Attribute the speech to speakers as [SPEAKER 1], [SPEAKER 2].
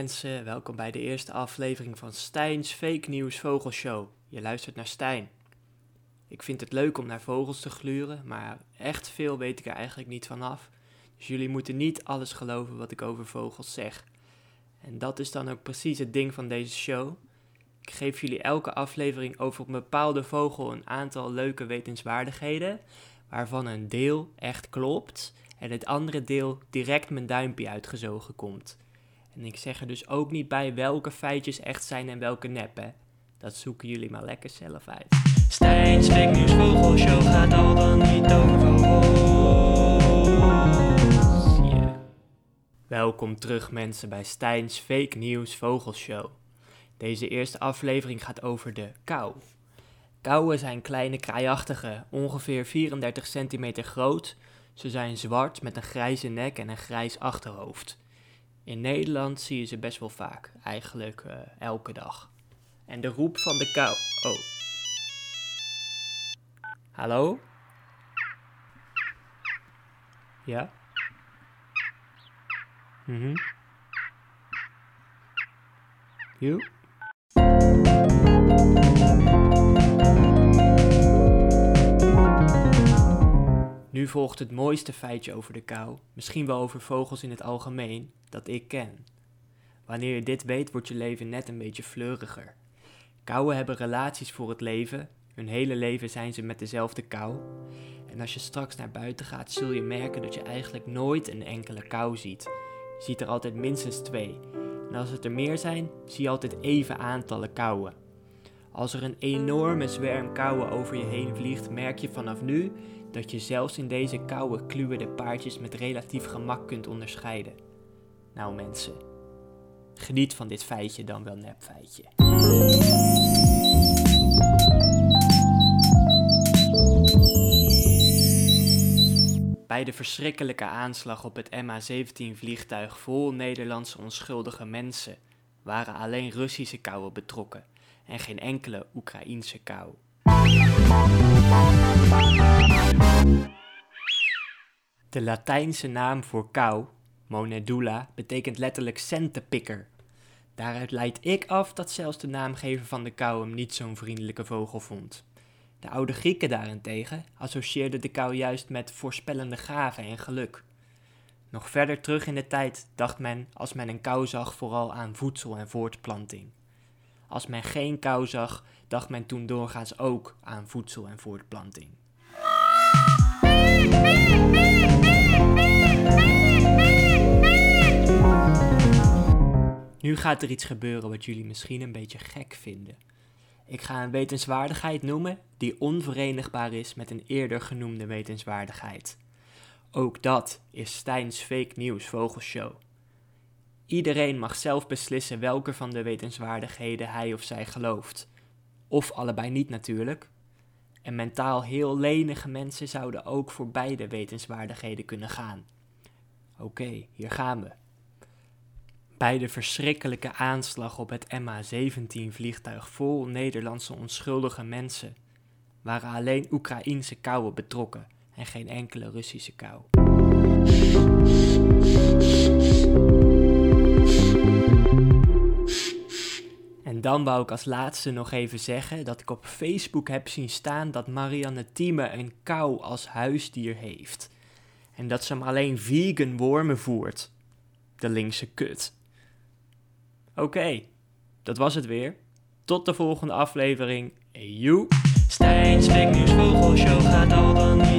[SPEAKER 1] mensen, welkom bij de eerste aflevering van Stijn's Fake News Vogelshow. Je luistert naar Stijn. Ik vind het leuk om naar vogels te gluren, maar echt veel weet ik er eigenlijk niet vanaf. Dus jullie moeten niet alles geloven wat ik over vogels zeg. En dat is dan ook precies het ding van deze show. Ik geef jullie elke aflevering over een bepaalde vogel een aantal leuke wetenswaardigheden, waarvan een deel echt klopt en het andere deel direct mijn duimpje uitgezogen komt. En ik zeg er dus ook niet bij welke feitjes echt zijn en welke nep, hè. Dat zoeken jullie maar lekker zelf uit. Stijn's Fake News Vogelshow gaat al dan niet over. Yeah. Welkom terug mensen bij Stijn's Fake News Vogelshow. Deze eerste aflevering gaat over de kou. Kauwen zijn kleine kraaiachtige, ongeveer 34 centimeter groot. Ze zijn zwart met een grijze nek en een grijs achterhoofd. In Nederland zie je ze best wel vaak, eigenlijk uh, elke dag. En de roep van de kou. Oh. Hallo? Ja? Mhm. Mm you? Nu volgt het mooiste feitje over de kou, misschien wel over vogels in het algemeen, dat ik ken. Wanneer je dit weet, wordt je leven net een beetje fleuriger. Kouwen hebben relaties voor het leven, hun hele leven zijn ze met dezelfde kou. En als je straks naar buiten gaat, zul je merken dat je eigenlijk nooit een enkele kou ziet. Je ziet er altijd minstens twee. En als het er meer zijn, zie je altijd even aantallen kauwen. Als er een enorme zwerm kauwen over je heen vliegt, merk je vanaf nu dat je zelfs in deze koude kluwen de paardjes met relatief gemak kunt onderscheiden. Nou mensen, geniet van dit feitje dan wel nepfeitje. Bij de verschrikkelijke aanslag op het MH17 vliegtuig vol Nederlandse onschuldige mensen waren alleen Russische kouwen betrokken en geen enkele Oekraïense kou. De Latijnse naam voor kou, monedula, betekent letterlijk centenpikker. Daaruit leid ik af dat zelfs de naamgever van de kou hem niet zo'n vriendelijke vogel vond. De oude Grieken daarentegen associeerden de kou juist met voorspellende gaven en geluk. Nog verder terug in de tijd dacht men, als men een kou zag, vooral aan voedsel en voortplanting. Als men geen kou zag, dacht men toen doorgaans ook aan voedsel en voortplanting. Nu gaat er iets gebeuren wat jullie misschien een beetje gek vinden. Ik ga een wetenswaardigheid noemen die onverenigbaar is met een eerder genoemde wetenswaardigheid. Ook dat is Stijn's Fake News Vogelshow. Iedereen mag zelf beslissen welke van de wetenswaardigheden hij of zij gelooft. Of allebei niet natuurlijk. En mentaal heel lenige mensen zouden ook voor beide wetenswaardigheden kunnen gaan. Oké, hier gaan we. Bij de verschrikkelijke aanslag op het MH17-vliegtuig vol Nederlandse onschuldige mensen waren alleen Oekraïense kouwen betrokken en geen enkele Russische kou. Dan wou ik als laatste nog even zeggen dat ik op Facebook heb zien staan dat Marianne Thieme een kou als huisdier heeft. En dat ze hem alleen vegan wormen voert. De linkse kut. Oké, dat was het weer. Tot de volgende aflevering. News Vogelshow gaat al dan